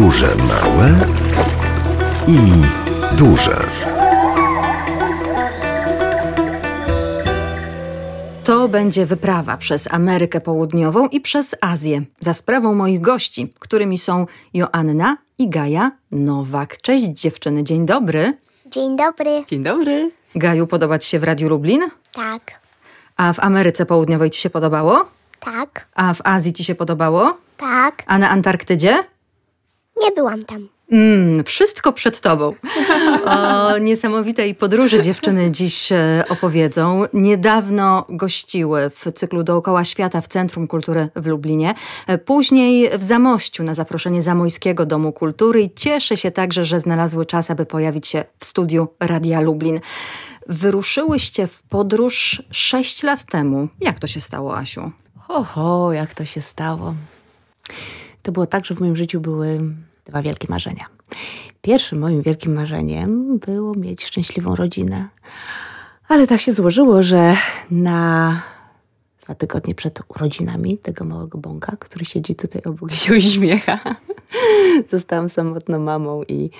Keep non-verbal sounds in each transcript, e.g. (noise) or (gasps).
Podróże małe i duże. To będzie wyprawa przez Amerykę Południową i przez Azję za sprawą moich gości, którymi są Joanna i Gaja Nowak. Cześć dziewczyny, dzień dobry. Dzień dobry. Dzień dobry. Gaju, podoba Ci się w Radiu Lublin? Tak, A w Ameryce Południowej Ci się podobało? tak, A w Azji Ci się podobało? tak. A na Antarktydzie? Nie byłam tam. Mm, wszystko przed tobą. O niesamowitej podróży dziewczyny dziś e, opowiedzą. Niedawno gościły w cyklu Dookoła Świata w Centrum Kultury w Lublinie. E, Później w Zamościu na zaproszenie Zamojskiego Domu Kultury i cieszę się także, że znalazły czas, aby pojawić się w studiu Radia Lublin. Wyruszyłyście w podróż sześć lat temu. Jak to się stało, Asiu? Oho, jak to się stało. To było tak, że w moim życiu były dwa wielkie marzenia. Pierwszym moim wielkim marzeniem było mieć szczęśliwą rodzinę. Ale tak się złożyło, że na dwa tygodnie przed urodzinami tego małego bąka, który siedzi tutaj obok i się (laughs) uśmiecha, zostałam samotną mamą i,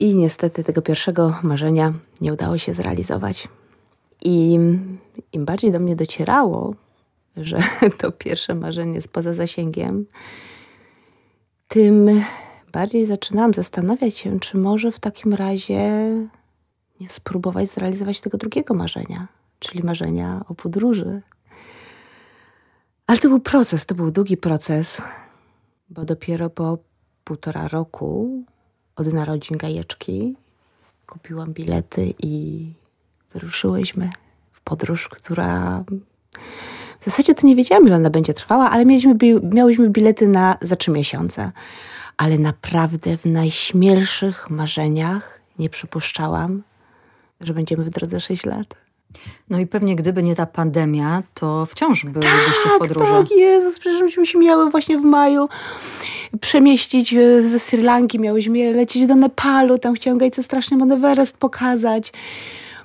i niestety tego pierwszego marzenia nie udało się zrealizować. I im bardziej do mnie docierało, że (laughs) to pierwsze marzenie jest poza zasięgiem, tym bardziej zaczynałam zastanawiać się, czy może w takim razie nie spróbować zrealizować tego drugiego marzenia, czyli marzenia o podróży. Ale to był proces, to był długi proces, bo dopiero po półtora roku od narodzin Gajeczki kupiłam bilety i wyruszyłyśmy w podróż, która w zasadzie to nie wiedziałam, ile ona będzie trwała, ale mieliśmy, miałyśmy bilety na za trzy miesiące. Ale naprawdę w najśmielszych marzeniach nie przypuszczałam, że będziemy w drodze 6 lat. No i pewnie gdyby nie ta pandemia, to wciąż bylibyście w podróży. tak, Jezus, przecież myśmy się miały właśnie w maju przemieścić e, ze Sri Lanki, miałyśmy lecieć do Nepalu, tam chciałam Gajce strasznie Mount Everest pokazać.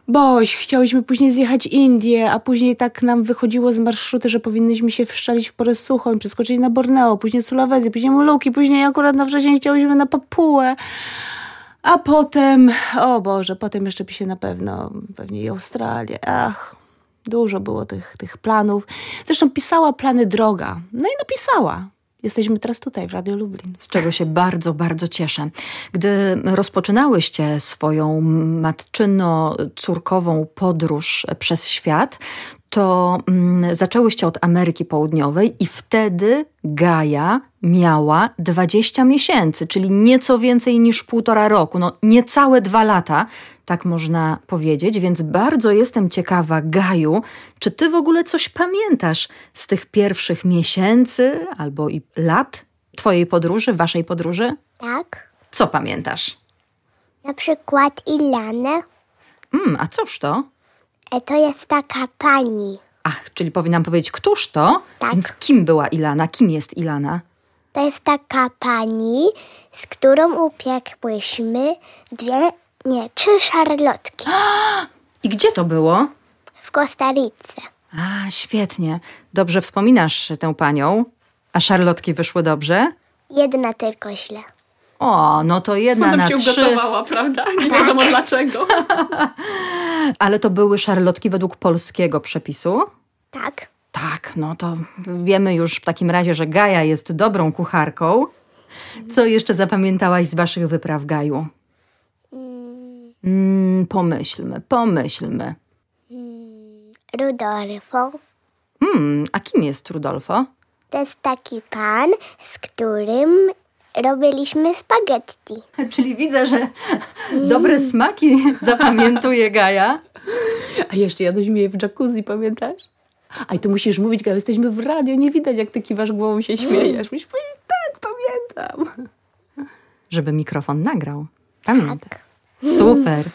Boś, chciałyśmy później zjechać Indię, a później tak nam wychodziło z marszruty, że powinnyśmy się wszczelić w porę suchą i przeskoczyć na Borneo, później Sulawesję, później Moluki, później akurat na wrzesień chciałyśmy na Papułę. A potem, o Boże, potem jeszcze się na pewno, pewnie i Australię. Ach, dużo było tych, tych planów. Zresztą pisała plany droga. No i napisała. Jesteśmy teraz tutaj w Radio Lublin. z czego się bardzo, bardzo cieszę. Gdy rozpoczynałyście swoją matczyno-córkową podróż przez świat, to mm, zaczęłyście od Ameryki Południowej i wtedy Gaja miała 20 miesięcy, czyli nieco więcej niż półtora roku, no niecałe dwa lata, tak można powiedzieć, więc bardzo jestem ciekawa, Gaju, czy ty w ogóle coś pamiętasz z tych pierwszych miesięcy albo i lat twojej podróży, waszej podróży? Tak. Co pamiętasz? Na przykład Ilanę. Mm, a cóż to? E, To jest taka pani. Ach, czyli powinnam powiedzieć, któż to? Tak. Więc kim była Ilana? Kim jest Ilana? To jest taka pani, z którą upiekłyśmy dwie, nie, trzy szarlotki (gasps) I gdzie to było? w Kostaryce. A, świetnie. Dobrze wspominasz tę panią. A szarlotki wyszły dobrze? Jedna tylko źle. O, no to jedna na trzy. prawda? Nie wiadomo dlaczego. (laughs) Ale to były szarlotki według polskiego przepisu? Tak. Tak, no to wiemy już w takim razie, że Gaja jest dobrą kucharką. Co jeszcze zapamiętałaś z waszych wypraw, Gaju? Mm, pomyślmy, pomyślmy. Rudolfo. Hmm, a kim jest Rudolfo? To jest taki pan, z którym robiliśmy spaghetti. (laughs) Czyli widzę, że (laughs) dobre smaki (laughs) zapamiętuje Gaja. A jeszcze jadłyśmy je w jacuzzi, pamiętasz? A i tu musisz mówić, Gabi, jesteśmy w radio, nie widać jak ty kiwasz głową i się śmiejesz. Musisz powiedzieć, tak, pamiętam. Żeby mikrofon nagrał. Pamiętam. Super.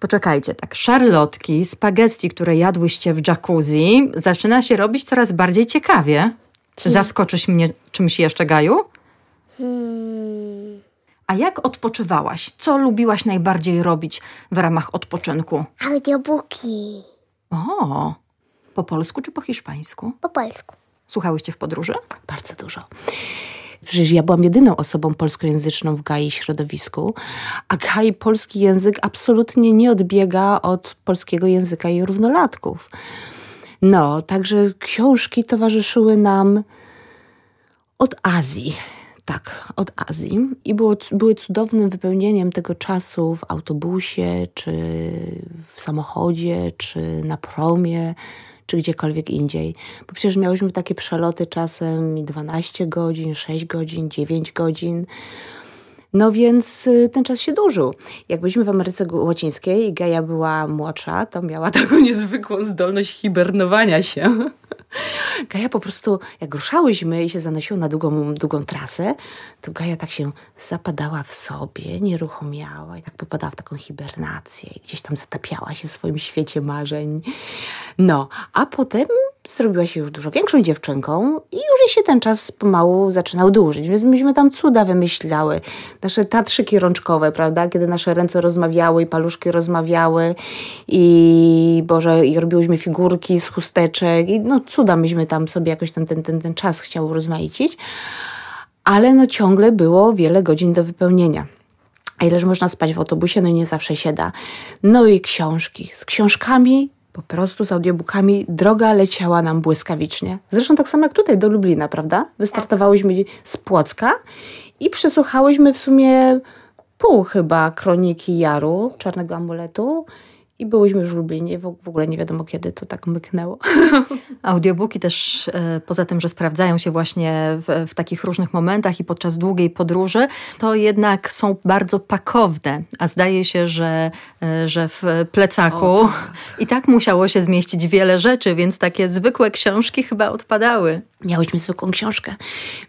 Poczekajcie, tak, szarlotki, spaghetti, które jadłyście w jacuzzi, zaczyna się robić coraz bardziej ciekawie. Zaskoczysz mnie czymś jeszcze, Gaju? Hmm. A jak odpoczywałaś? Co lubiłaś najbardziej robić w ramach odpoczynku? Audiobooki. O, po polsku czy po hiszpańsku? Po polsku. Słuchałyście w podróży? Bardzo dużo. Przecież ja byłam jedyną osobą polskojęzyczną w GAI środowisku, a GAI polski język absolutnie nie odbiega od polskiego języka i równolatków. No, także książki towarzyszyły nam od Azji. Tak, od Azji. I było, były cudownym wypełnieniem tego czasu w autobusie, czy w samochodzie, czy na promie, czy gdziekolwiek indziej. Bo przecież miałyśmy takie przeloty czasem 12 godzin, 6 godzin, 9 godzin. No więc y, ten czas się dłużył. Jak byliśmy w Ameryce Łacińskiej i Gaja była młodsza, to miała (laughs) taką niezwykłą zdolność hibernowania się. (laughs) Gaja po prostu, jak ruszałyśmy i się zanosiło na długą, długą trasę, to Gaja tak się zapadała w sobie, nieruchomiała i tak popadała w taką hibernację i gdzieś tam zatapiała się w swoim świecie marzeń. No, a potem zrobiła się już dużo większą dziewczynką i już się ten czas pomału zaczynał dłużyć, więc myśmy tam cuda wymyślały. Nasze tatrzyki rączkowe, prawda, kiedy nasze ręce rozmawiały i paluszki rozmawiały i Boże, i robiłyśmy figurki z chusteczek i no cuda myśmy tam sobie jakoś ten, ten, ten, ten czas chciał rozmaicić, ale no ciągle było wiele godzin do wypełnienia. A ileż można spać w autobusie, no i nie zawsze się da. No i książki. Z książkami po prostu z audiobookami droga leciała nam błyskawicznie. Zresztą tak samo jak tutaj do Lublina, prawda? Wystartowałyśmy z Płocka i przesłuchałyśmy w sumie pół chyba kroniki Jaru, Czarnego Amuletu i byłyśmy już w Lublinie, w, ogóle nie wiadomo kiedy to tak myknęło. (laughs) Audiobooki też, e, poza tym, że sprawdzają się właśnie w, w, takich różnych momentach i podczas długiej podróży, to jednak są bardzo pakowne. A zdaje się, że, e, że w plecaku o, tak. i tak musiało się zmieścić wiele rzeczy, więc takie zwykłe książki chyba odpadały. Miałyśmy zwykłą książkę.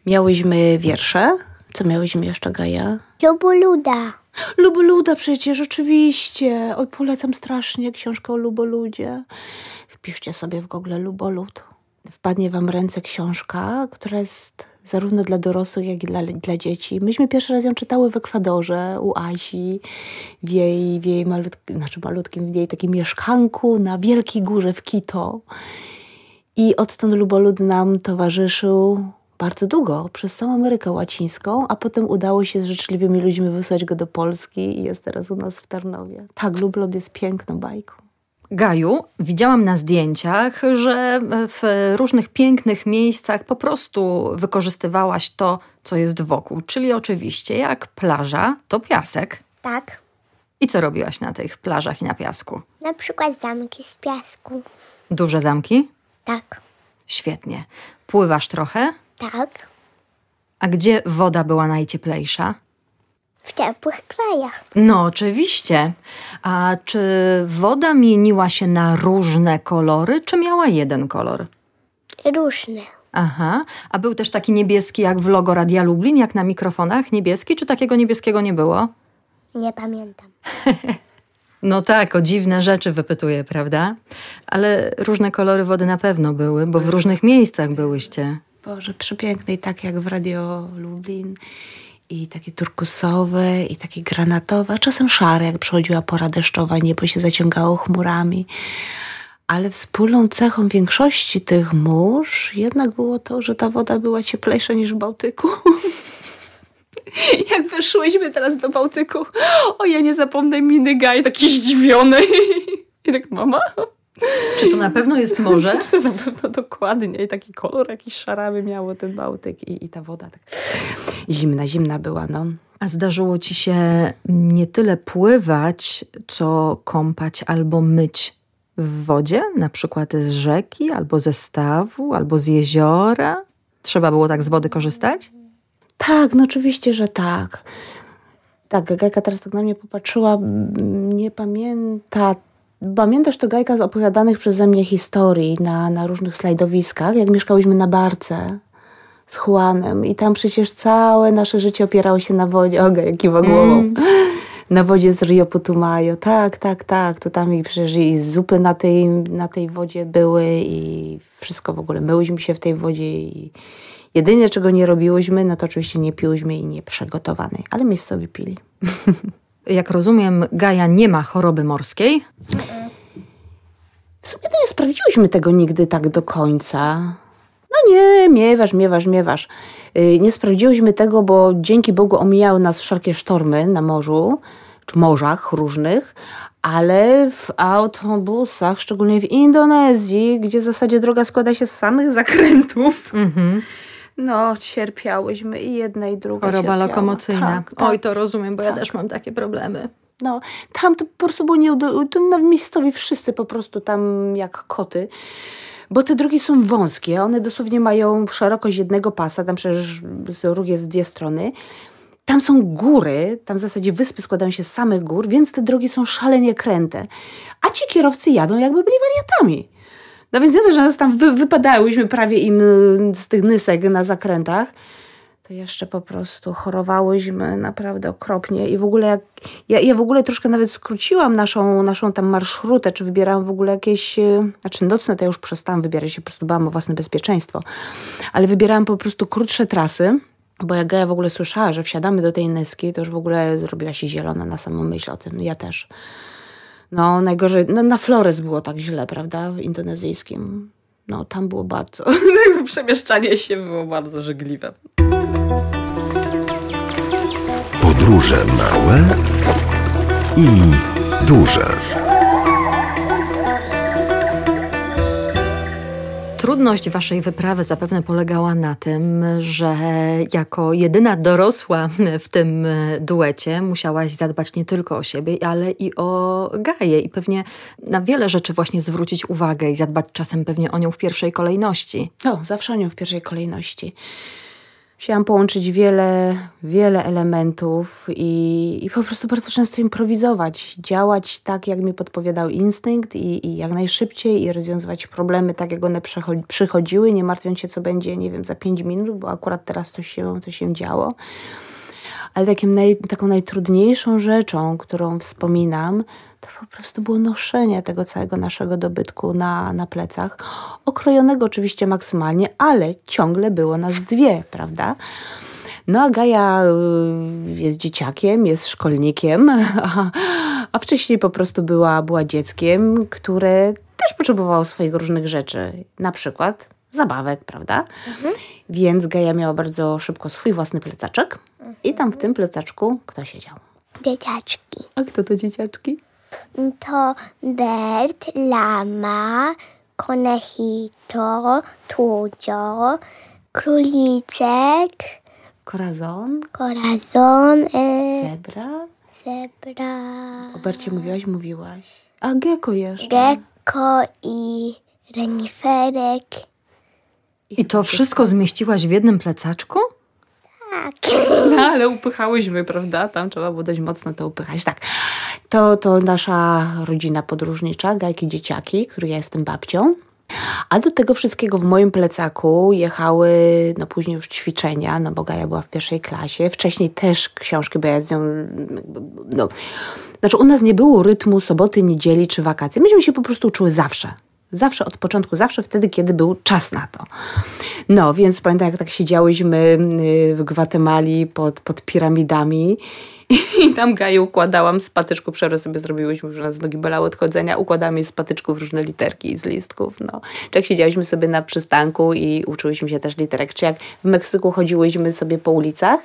Miałyśmy wiersze. Co miałyśmy jeszcze, Gaja? Luboluda. Luboluda przecież, oczywiście. Oj, polecam strasznie książkę o Luboludzie. Wpiszcie sobie w Google Lubolud. Wpadnie wam ręce książka, która jest zarówno dla dorosłych, jak i dla, dla dzieci. Myśmy pierwszy raz ją czytały w Ekwadorze, u Asi, w jej, w jej malutkim, znaczy malutkim, w jej takim mieszkanku na Wielkiej Górze w Quito. I odtąd Lubolud nam towarzyszył bardzo długo, przez całą Amerykę Łacińską, a potem udało się z życzliwymi ludźmi wysłać go do Polski i jest teraz u nas w Tarnowie. Tak, Lublod jest piękną bajką. Gaju, widziałam na zdjęciach, że w różnych pięknych miejscach po prostu wykorzystywałaś to, co jest wokół. Czyli oczywiście jak plaża, to piasek. Tak. I co robiłaś na tych plażach i na piasku? Na przykład zamki z piasku. Duże zamki? Tak. Świetnie. Pływasz trochę? Tak. A gdzie woda była najcieplejsza? W ciepłych krajach. No, oczywiście. A czy woda mieniła się na różne kolory, czy miała jeden kolor? Różne. Aha. A był też taki niebieski jak w logo Radia Lublin, jak na mikrofonach? Niebieski, czy takiego niebieskiego nie było? Nie pamiętam. (laughs) No tak, o dziwne rzeczy wypytuję, prawda? Ale różne kolory wody na pewno były, bo w różnych miejscach byłyście. Boże, przepiękne i tak jak w Radio Lublin i takie turkusowe, i takie granatowe, a czasem szare, jak przychodziła pora deszczowa, niebo się zaciągało chmurami. Ale wspólną cechą większości tych mórz jednak było to, że ta woda była cieplejsza niż w Bałtyku. (laughs) jak weszłyśmy teraz do Bałtyku, o ja nie zapomnę miny Gaj, takiej zdziwionej. (laughs) I tak, mama, czy to na pewno jest morze? Czy to na pewno dokładnie. I taki kolor jakiś szarawy miało ten Bałtyk i, i ta woda tak zimna, zimna była, no. A zdarzyło ci się nie tyle pływać, co kąpać albo myć w wodzie, na przykład z rzeki, albo ze stawu, albo z jeziora? Trzeba było tak z wody korzystać? Tak, no oczywiście, że tak. Tak, Gajka teraz tak na mnie popatrzyła, nie pamięta Pamiętasz to Gajka z opowiadanych przeze mnie historii na, na różnych slajdowiskach, jak mieszkałyśmy na barce z Juanem i tam przecież całe nasze życie opierało się na wodzie. Oga, jak kiwa głową. Mm. Na wodzie z Rio Putumayo. Tak, tak, tak. To tam i przecież i zupy na tej, na tej wodzie były i wszystko w ogóle. Myłyśmy się w tej wodzie i jedyne, czego nie robiłyśmy, no to oczywiście nie piłyśmy i nie przygotowanej, ale miejscowi pili. (laughs) jak rozumiem, Gaja nie ma choroby morskiej. W sumie to nie sprawdziłyśmy tego nigdy tak do końca. No nie, miewasz, miewasz, miewasz. Y, nie sprawdziłyśmy tego, bo dzięki Bogu omijały nas wszelkie sztormy na morzu, czy morzach różnych, ale w autobusach, szczególnie w Indonezji, gdzie w zasadzie droga składa się z samych zakrętów, Mhm. No cierpiałyśmy i jedna i druga Choroba cierpiała. lokomocyjna. Tak, tak. Oj, to rozumiem, bo ja Tak. też mam takie problemy. No, tam to po prostu było nieudo... to na miejscowi wszyscy po prostu tam jak koty. Bo te drogi są wąskie, one dosłownie mają szerokość jednego pasa, tam przecież z róg jest dwie strony. Tam są góry, tam w zasadzie wyspy składają się z samych gór, więc te drogi są szalenie kręte. A ci kierowcy jadą jakby byli wariatami. No więc nie to, że nas tam wy, wypadałyśmy prawie im y, z tych nysek na zakrętach, to jeszcze po prostu chorowałyśmy naprawdę okropnie i w ogóle jak, ja, ja w ogóle troszkę nawet skróciłam naszą, naszą tam marszrutę, czy wybierałam w ogóle jakieś, y, znaczy nocne to ja już przestałam wybierać, się po prostu bałam o własne bezpieczeństwo, ale wybierałam po prostu krótsze trasy, bo jak Gaja w ogóle słyszała, że wsiadamy do tej Nyski, to już w ogóle zrobiła się zielona na samą myśl o tym, ja też. No najgorzej, no na Flores było tak źle, prawda, w indonezyjskim. No tam było bardzo, (laughs) przemieszczanie się było bardzo żegliwe. Podróże małe i duże. Trudność waszej wyprawy zapewne polegała na tym, że jako jedyna dorosła w tym duecie musiałaś zadbać nie tylko o siebie, ale i o Gaję i pewnie na wiele rzeczy właśnie zwrócić uwagę i zadbać czasem pewnie o nią w pierwszej kolejności. O, zawsze o nią w pierwszej kolejności. Chciałam połączyć wiele, wiele elementów i, i po prostu bardzo często improwizować, działać tak, jak mi podpowiadał instynkt i, i jak najszybciej i rozwiązywać problemy tak, jak one przycho- przychodziły, nie martwiąc się, co będzie, nie wiem, za pięć minut, bo akurat teraz coś się, coś się działo. Ale takim naj, taką najtrudniejszą rzeczą, którą wspominam, to po prostu było noszenie tego całego naszego dobytku na, na plecach. Okrojonego oczywiście maksymalnie, ale ciągle było nas dwie, prawda? No a Gaja y, jest dzieciakiem, jest szkolnikiem, a, (laughs) a wcześniej po prostu była, była dzieckiem, które też potrzebowało swoich różnych rzeczy. Na przykład zabawek, prawda? Więc Gaja miała bardzo szybko swój własny plecaczek i tam w tym plecaczku kto siedział? Dzieciaczki. A kto to dzieciaczki? To Bert, Lama, Konechito, Tudzio, Króliczek, Korazon, Corazon, e, zebra. Zebra, O Bercie mówiłaś, mówiłaś. A gecko jeszcze. Gecko i Reniferek. I to wszystko zmieściłaś w jednym plecaczku? Tak. No, ale upychałyśmy, prawda? Tam trzeba było dość mocno to upychać. Tak, to, to nasza rodzina podróżnicza, Gajki Dzieciaki, której ja jestem babcią. A do tego wszystkiego w moim plecaku jechały no później już ćwiczenia, no bo Gaja była w pierwszej klasie. Wcześniej też książki, bo ja z nią... No, znaczy u nas nie było rytmu soboty, niedzieli czy wakacji. Myśmy się po prostu uczyły zawsze. Zawsze od początku, zawsze wtedy, kiedy był czas na to. No, więc pamiętam, jak tak siedziałyśmy y, w Gwatemali pod, pod piramidami i tam Gaję układałam z patyczków, przerwę sobie zrobiłyśmy, że nas nogi bolały od chodzenia, układałam jej z patyczków różne literki z listków, no. Czy jak siedziałyśmy sobie na przystanku i uczyłyśmy się też literek, czy jak w Meksyku chodziłyśmy sobie po ulicach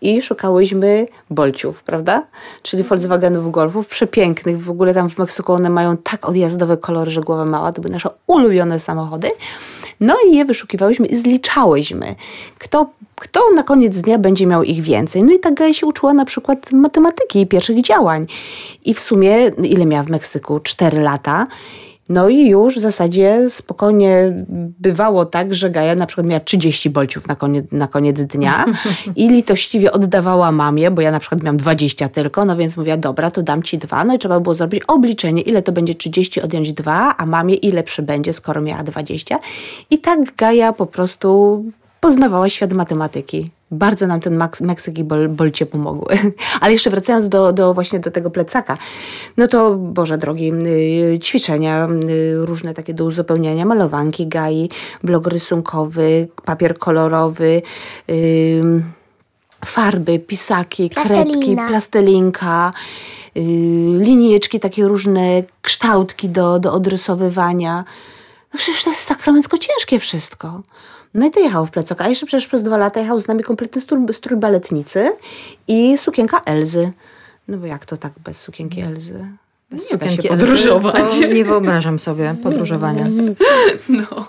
i szukałyśmy bolciów, prawda? Czyli Volkswagenów Golfów, przepięknych. W ogóle tam w Meksyku one mają tak odjazdowe kolory, że głowa mała. To były nasze ulubione samochody. No i je wyszukiwałyśmy i zliczałyśmy. Kto, kto na koniec dnia będzie miał ich więcej. No i tak Gaja się uczyła na przykład matematyki i pierwszych działań. I w sumie, ile miała w Meksyku? Cztery lata. No i już w zasadzie spokojnie bywało tak, że Gaja na przykład miała 30 bolciów na koniec, na koniec dnia (laughs) i litościwie oddawała mamie, bo ja na przykład miałam 20 tylko, no więc mówiła, dobra, to dam ci dwa. No i trzeba było zrobić obliczenie, ile to będzie 30 odjąć dwa, a mamie ile przybędzie, skoro miała 20. I tak Gaja po prostu poznawała świat matematyki. Bardzo nam ten Meksyk i bol, bolcie pomogły. (laughs) Ale jeszcze wracając do, do właśnie do tego plecaka, no to Boże drogi, y, ćwiczenia y, różne takie do uzupełniania, malowanki, gai, blok rysunkowy, papier kolorowy, farby, pisaki, kredki, plastelinka, y, linijeczki, takie różne kształtki do, do odrysowywania. No przecież to jest sakramencko ciężkie wszystko. No i to jechał w plecak. A jeszcze przecież przez dwa lata jechał z nami kompletny strój, strój baletnicy i sukienka Elzy. No bo jak to tak bez sukienki Elzy? Bez Nie da się sukienki podróżować. Elzy, to nie wyobrażam sobie podróżowania. (laughs) No.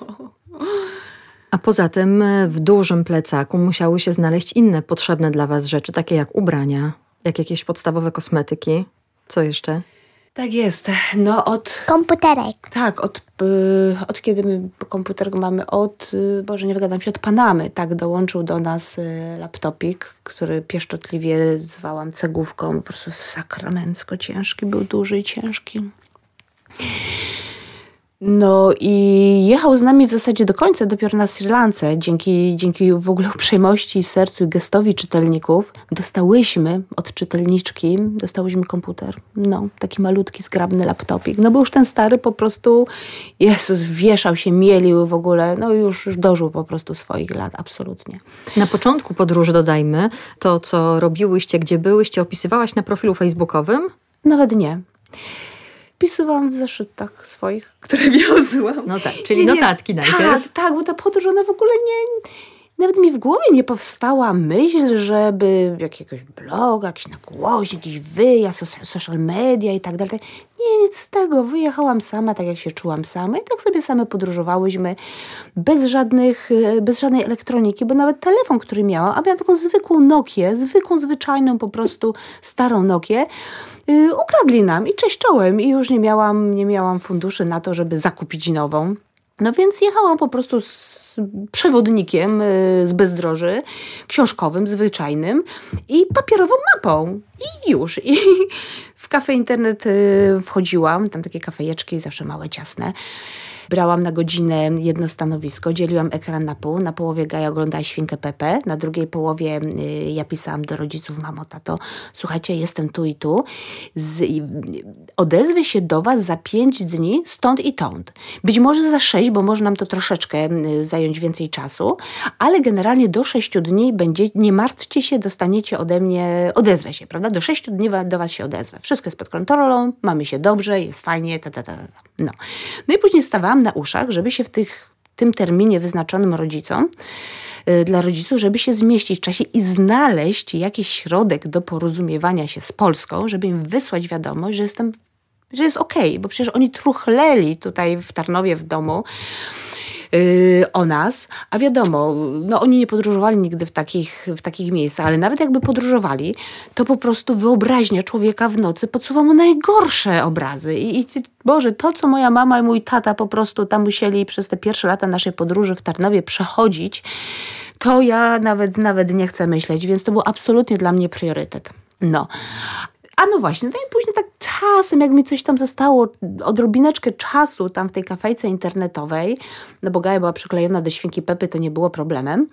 A poza tym e, w dużym plecaku musiały się znaleźć inne potrzebne dla was rzeczy, takie jak ubrania, jak jakieś podstawowe kosmetyki. Co jeszcze? Tak jest. No od Komputerek. Tak, od, y, od kiedy my komputer mamy, od, y, Boże, nie wygadam się, od Panamy, tak, dołączył do nas y, laptopik, który pieszczotliwie zwałam cegówką, po prostu sakramencko ciężki, był duży i ciężki. No i jechał z nami w zasadzie do końca, dopiero na Sri Lance. Dzięki, dzięki w ogóle uprzejmości, sercu i gestowi czytelników dostałyśmy od czytelniczki, dostałyśmy komputer. No, taki malutki, zgrabny laptopik. No bo już ten stary po prostu, Jezus, wieszał się, mielił w ogóle, no już, już dożył po prostu swoich lat, absolutnie. Na początku podróży dodajmy, to co robiłyście, gdzie byłyście, opisywałaś na profilu facebookowym. Nawet nie. Pisywałam w zeszytach swoich, które (laughs) wiozłam. No tak, czyli Nie, nie, notatki najpierw. Tak, tak, bo ta podróż, ona w ogóle nie... Nawet mi w głowie nie powstała myśl, żeby jakiegoś bloga, jakiś nagłośnik, jakiś wyjazd, soc- social media i tak dalej. Nie, nic z tego. Wyjechałam sama, tak jak się czułam sama i tak sobie same podróżowałyśmy bez żadnych, e, bez żadnej elektroniki, bo nawet telefon, który miałam, a miałam taką zwykłą Nokię, zwykłą, zwyczajną po prostu starą Nokię, yy, ukradli nam i cześć czołem i już nie miałam, nie miałam funduszy na to, żeby zakupić nową. No więc jechałam po prostu z przewodnikiem y, z bezdroży, książkowym, zwyczajnym i papierową mapą. I już. I w kafe internet y, wchodziłam, tam takie kafejeczki, zawsze małe, ciasne. Brałam na godzinę jedno stanowisko, dzieliłam ekran na pół. Na połowie Gaja oglądała Świnkę Pepe, na drugiej połowie y, ja pisałam do rodziców, mamo, tato, słuchajcie, jestem tu i tu. Z, i, odezwę się do was za pięć dni stąd i tąd. Być może za sześć, bo może nam to troszeczkę y, zająć więcej czasu, ale generalnie do sześciu dni będzie, nie martwcie się, dostaniecie ode mnie, odezwę się, prawda? Do sześciu dni do was się odezwę. Wszystko jest pod kontrolą, mamy się dobrze, jest fajnie, ta, ta, ta. ta. No. no i później stawałam na uszach, żeby się w tych, tym terminie wyznaczonym rodzicom, y, dla rodziców, żeby się zmieścić w czasie i znaleźć jakiś środek do porozumiewania się z Polską, żeby im wysłać wiadomość, że jestem, że jest okej, bo przecież oni truchleli tutaj w Tarnowie w domu o nas, a wiadomo, no oni nie podróżowali nigdy w takich, w takich miejscach, ale nawet jakby podróżowali, to po prostu wyobraźnia człowieka w nocy podsuwa mu najgorsze obrazy. I, i Boże, to co moja mama i mój tata po prostu tam musieli przez te pierwsze lata naszej podróży w Tarnowie przechodzić, to ja nawet, nawet nie chcę myśleć, więc to był absolutnie dla mnie priorytet. No. A no właśnie, no i później tak czasem, jak mi coś tam zostało, odrobineczkę czasu tam w tej kafejce internetowej, no bo Gaja była przyklejona do świnki Pepy, to nie było problemem.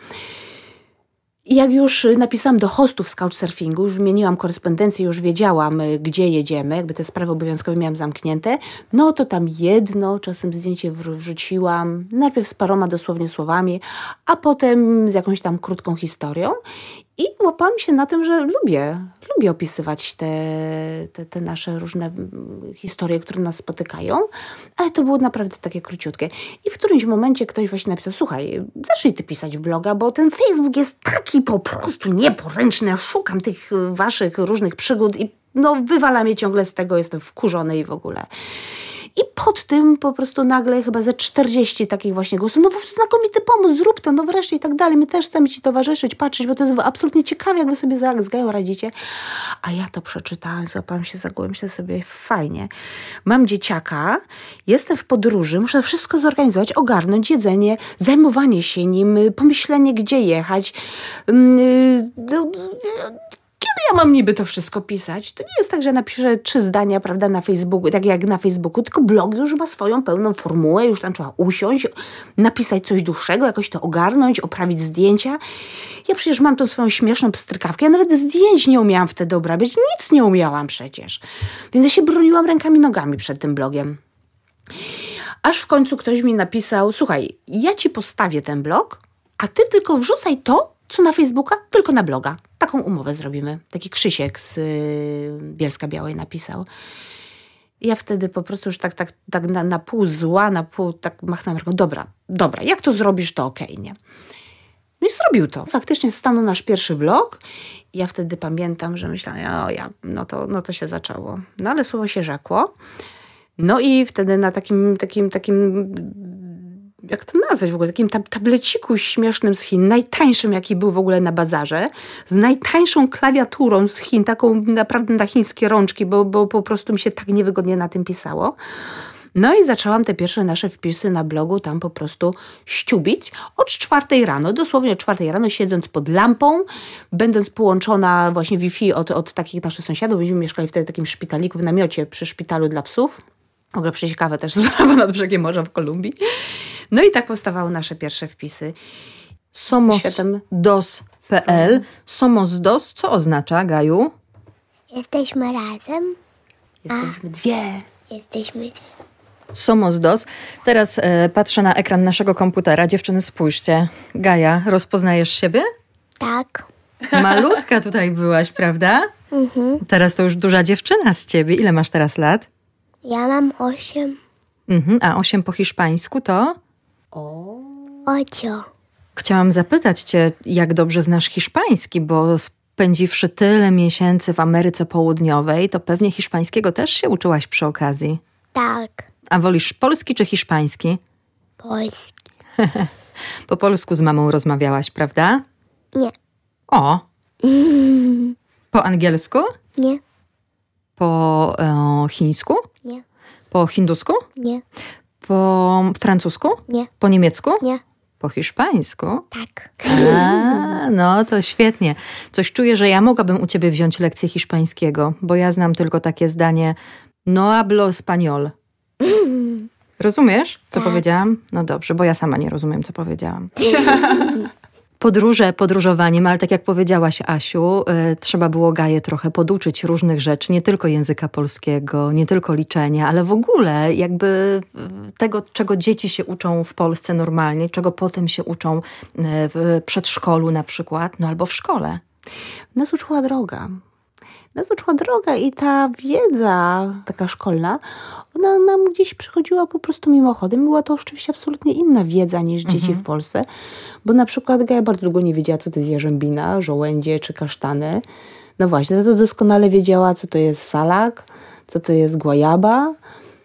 I jak już napisałam do hostów z Couchsurfingu, już wymieniłam korespondencję, już wiedziałam, y, gdzie jedziemy, jakby te sprawy obowiązkowe miałam zamknięte, no to tam jedno, czasem zdjęcie wr- wrzuciłam, najpierw z paroma dosłownie słowami, a potem z jakąś tam krótką historią. I łapałam się na tym, że lubię, lubię opisywać te, te, te nasze różne mm, historie, które nas spotykają, ale to było naprawdę takie króciutkie. I w którymś momencie ktoś właśnie napisał, słuchaj, zacznij ty pisać bloga, bo ten Facebook jest taki po prostu nieporęczny, szukam tych waszych różnych przygód i no wywala mnie ciągle z tego, jestem wkurzony i w ogóle. I pod tym po prostu nagle chyba ze 40 takich właśnie głosów, no znakomity pomysł, zrób to, no wreszcie i tak dalej. My też chcemy Ci towarzyszyć, patrzeć, bo to jest absolutnie ciekawe, jak Wy sobie z Gają radzicie. A ja to przeczytałam, złapałam się za głowę, myślę sobie, fajnie. Mam dzieciaka, jestem w podróży, muszę wszystko zorganizować, ogarnąć jedzenie, zajmowanie się nim, y, pomyślenie, gdzie jechać. Kiedy ja mam niby to wszystko pisać? To nie jest tak, że napiszę trzy zdania, prawda, na Facebooku, tak jak na Facebooku, tylko blog już ma swoją pełną formułę, już tam trzeba usiąść, napisać coś dłuższego, jakoś to ogarnąć, oprawić zdjęcia. Ja przecież mam tą swoją śmieszną pstrykawkę, ja nawet zdjęć nie umiałam wtedy obrabiać, nic nie umiałam przecież. Więc ja się broniłam rękami, nogami przed tym blogiem. Aż w końcu ktoś mi napisał: Słuchaj, ja ci postawię ten blog, a ty tylko wrzucaj to, co na Facebooka, tylko na bloga. Taką umowę zrobimy. Taki Krzysiek z y, Bielska Białej napisał. Ja wtedy po prostu już tak, tak, tak na, na pół zła, na pół tak machnęłam ręką, dobra, dobra, jak to zrobisz, to okej, nie? No i zrobił to. Faktycznie stanął nasz pierwszy blok. I ja wtedy pamiętam, że myślałam, o ja, no to, no to się zaczęło. No ale słowo się rzekło. No i wtedy na takim, takim, takim jak to nazwać w ogóle, takim tab tableciku śmiesznym z Chin, najtańszym jaki był w ogóle na bazarze, z najtańszą klawiaturą z Chin, taką naprawdę na chińskie rączki, bo, bo po prostu mi się tak niewygodnie na tym pisało. No i zaczęłam te pierwsze nasze wpisy na blogu tam po prostu ściubić od czwartej rano, dosłownie od czwartej rano, siedząc pod lampą, będąc połączona właśnie Wi-Fi od, od takich naszych sąsiadów. Będziemy mieszkali wtedy w takim szpitaliku w namiocie przy szpitalu dla psów. W ogóle przeciekawe też (laughs) sprawa nad brzegiem morza w Kolumbii. No i tak powstawały nasze pierwsze wpisy. Somosdos.pl Somosdos, co oznacza, Gaju? Jesteśmy razem, Jesteśmy dwie. jesteśmy dwie. Somos-DOS. Teraz e, patrzę na ekran naszego komputera. Dziewczyny, spójrzcie. Gaja, rozpoznajesz siebie? Tak. Malutka tutaj byłaś, prawda? Teraz to już duża dziewczyna z ciebie. Ile masz teraz lat? Ja mam osiem. Mhm, a osiem po hiszpańsku to? Ocio. Chciałam zapytać cię, jak dobrze znasz hiszpański, bo spędziwszy tyle miesięcy w Ameryce Południowej, to pewnie hiszpańskiego też się uczyłaś przy okazji. Tak. A wolisz polski czy hiszpański? Polski. (laughs) Po polsku z mamą rozmawiałaś, prawda? Nie. O! (laughs) Po angielsku? Nie. Po e, chińsku? Nie. Po hindusku? Nie. Po francusku? Nie. Po niemiecku? Nie. Po hiszpańsku? Tak. A, no to świetnie. Coś czuję, że ja mogłabym u ciebie wziąć lekcję hiszpańskiego, bo ja znam tylko takie zdanie no hablo español. (laughs) Rozumiesz, co powiedziałam? No dobrze, bo ja sama nie rozumiem, co powiedziałam. (laughs) Podróże podróżowaniem, ale tak jak powiedziałaś, Asiu, y, trzeba było Gaję trochę poduczyć różnych rzeczy, nie tylko języka polskiego, nie tylko liczenia, ale w ogóle jakby y, tego, czego dzieci się uczą w Polsce normalnie, czego potem się uczą y, w przedszkolu na przykład, no albo w szkole. Nas uczyła droga. Nas uczyła droga i ta wiedza taka szkolna, ona nam gdzieś przychodziła po prostu mimochodem. Była to oczywiście absolutnie inna wiedza niż dzieci w Polsce, bo na przykład Gaja bardzo długo nie wiedziała, co to jest jarzębina, żołędzie czy kasztany. No właśnie, to doskonale wiedziała, co to jest salak, co to jest guajaba.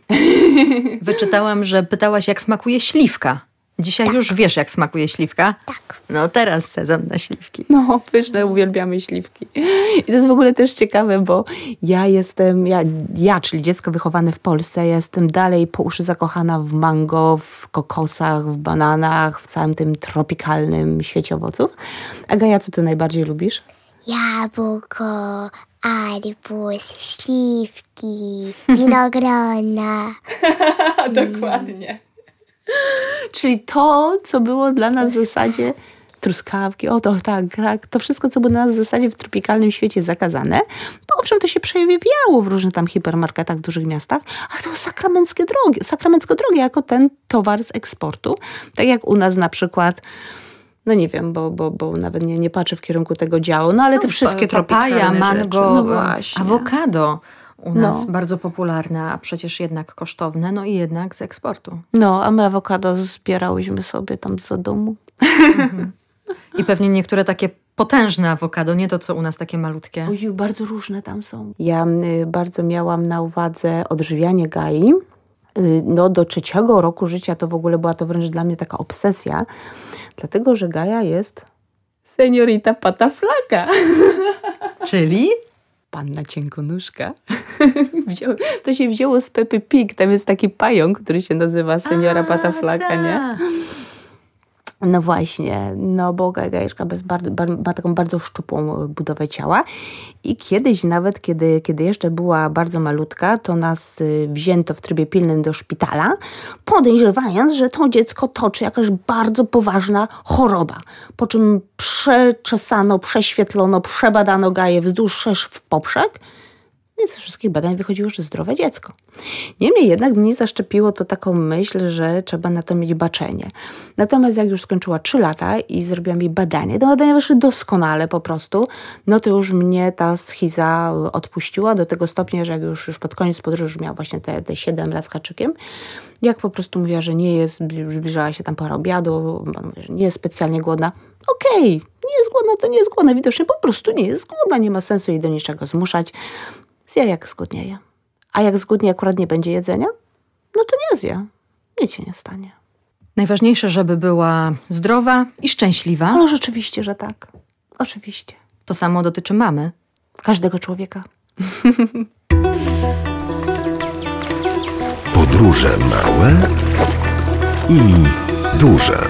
(laughs) Wyczytałam, że pytałaś, jak smakuje śliwka. Dzisiaj już wiesz, jak smakuje śliwka? Tak. No teraz sezon na śliwki. No, pyszne, uwielbiamy śliwki. I to jest w ogóle też ciekawe, bo ja jestem, ja, ja, czyli dziecko wychowane w Polsce, jestem dalej po uszy zakochana w mango, w kokosach, w bananach, w całym tym tropikalnym świecie owoców. A Gaja, co ty najbardziej lubisz? Jabłko, arbuz, śliwki, winogrona. (laughs) Dokładnie. (laughs) Czyli to, co było dla nas w zasadzie truskawki, o to tak, tak, to wszystko, co było dla nas w zasadzie w tropikalnym świecie zakazane, bo owszem, to się przejawiało w różnych tam hipermarketach w dużych miastach, ale to było sakramenckie drogie, sakramencko drogie jako ten towar z eksportu. Tak jak u nas na przykład no nie wiem, bo, bo, bo nawet nie, nie patrzę w kierunku tego działu, no ale te wszystkie Papaja, tropikalne mango, rzeczy. No awokado u No. nas bardzo popularne, a przecież jednak kosztowne, no i jednak z eksportu. No, a my awokado zbierałyśmy sobie tam za domu. I pewnie niektóre takie potężne awokado, nie to co u nas takie malutkie. Oju, bardzo różne tam są. Ja y, bardzo miałam na uwadze odżywianie Gai. Y, No, do trzeciego roku życia to w ogóle była to wręcz dla mnie taka obsesja, dlatego że Gaja jest seniorita pataflaka. Czyli? Panna cienkonóżka. (laughs) To się wzięło z Pepy Pig. Tam jest taki pająk, który się nazywa seniora pataflaka, nie? No właśnie, no bo Gajeszka ma taką bardzo szczupłą e, budowę ciała i kiedyś nawet, kiedy, kiedy jeszcze była bardzo malutka, to nas y, wzięto w trybie pilnym do szpitala, podejrzewając, że to dziecko toczy jakaś bardzo poważna choroba. Po czym przeczesano, prześwietlono, przebadano Gaję wzdłuż szerz w poprzek I ze wszystkich badań wychodziło, że zdrowe dziecko. Niemniej jednak mnie zaszczepiło to taką myśl, że trzeba na to mieć baczenie. Natomiast jak już skończyła 3 lata i zrobiłam jej badanie, te badania wyszły doskonale po prostu, no to już mnie ta schiza odpuściła do tego stopnia, że jak już, już pod koniec podróży miała właśnie te, te 7 lat z haczykiem, jak po prostu mówiła, że nie jest, zbliżała się tam pora obiadu, nie jest specjalnie głodna, okej, okay, nie jest głodna, to nie jest głodna, widocznie po prostu nie jest głodna, nie ma sensu jej do niczego zmuszać. Zje jak zgłodnieje. A jak zgłodnie akurat nie będzie jedzenia, no to nie zje. Nic się nie stanie. Najważniejsze, żeby była zdrowa i szczęśliwa. No rzeczywiście, że tak. Oczywiście. To samo dotyczy mamy. Każdego człowieka. Podróże małe i duże.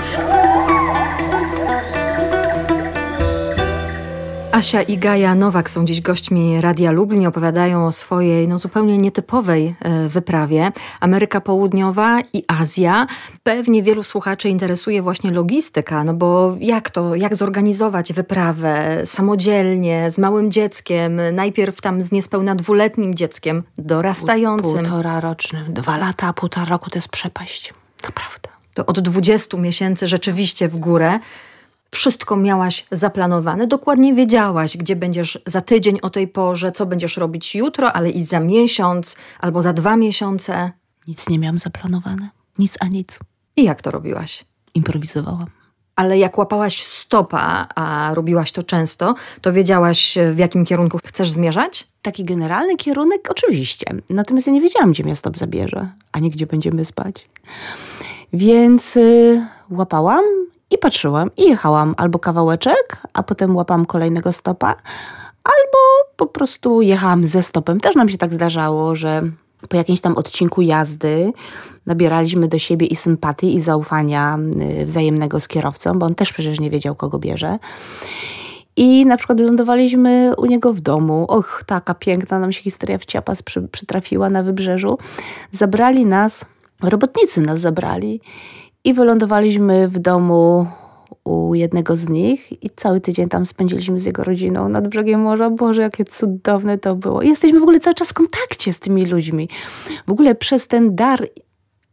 Asia i Gaja Nowak są dziś gośćmi Radia Lublin. Opowiadają o swojej no, zupełnie nietypowej e, wyprawie. Ameryka Południowa i Azja. Pewnie wielu słuchaczy interesuje właśnie logistyka, no bo jak to, jak zorganizować wyprawę samodzielnie, z małym dzieckiem, najpierw tam z niespełna dwuletnim dzieckiem, dorastającym. Półtora rocznym, dwa lata, a półtora roku to jest przepaść. Naprawdę. To od 20 miesięcy rzeczywiście w górę wszystko miałaś zaplanowane, dokładnie wiedziałaś, gdzie będziesz za tydzień o tej porze, co będziesz robić jutro, ale i za miesiąc albo za dwa miesiące. Nic nie miałam zaplanowane. Nic a nic. I jak to robiłaś? Improwizowałam. Ale jak łapałaś stopa, a robiłaś to często, to wiedziałaś, w jakim kierunku chcesz zmierzać? Taki generalny kierunek oczywiście. Natomiast ja nie wiedziałam, gdzie mnie stop zabierze, ani gdzie będziemy spać. Więc y, łapałam i patrzyłam i jechałam albo kawałeczek, a potem łapałam kolejnego stopa, albo po prostu jechałam ze stopem. Też nam się tak zdarzało, że po jakimś tam odcinku jazdy nabieraliśmy do siebie i sympatii, i zaufania y, wzajemnego z kierowcą, bo on też przecież nie wiedział, kogo bierze. I na przykład lądowaliśmy u niego w domu. Och, taka piękna nam się historia w Ciapas przy, przytrafiła na wybrzeżu. Zabrali nas, robotnicy nas zabrali i wylądowaliśmy w domu u jednego z nich i cały tydzień tam spędziliśmy z jego rodziną nad brzegiem morza. Boże, jakie cudowne to było. Jesteśmy w ogóle cały czas w kontakcie z tymi ludźmi. W ogóle przez ten dar,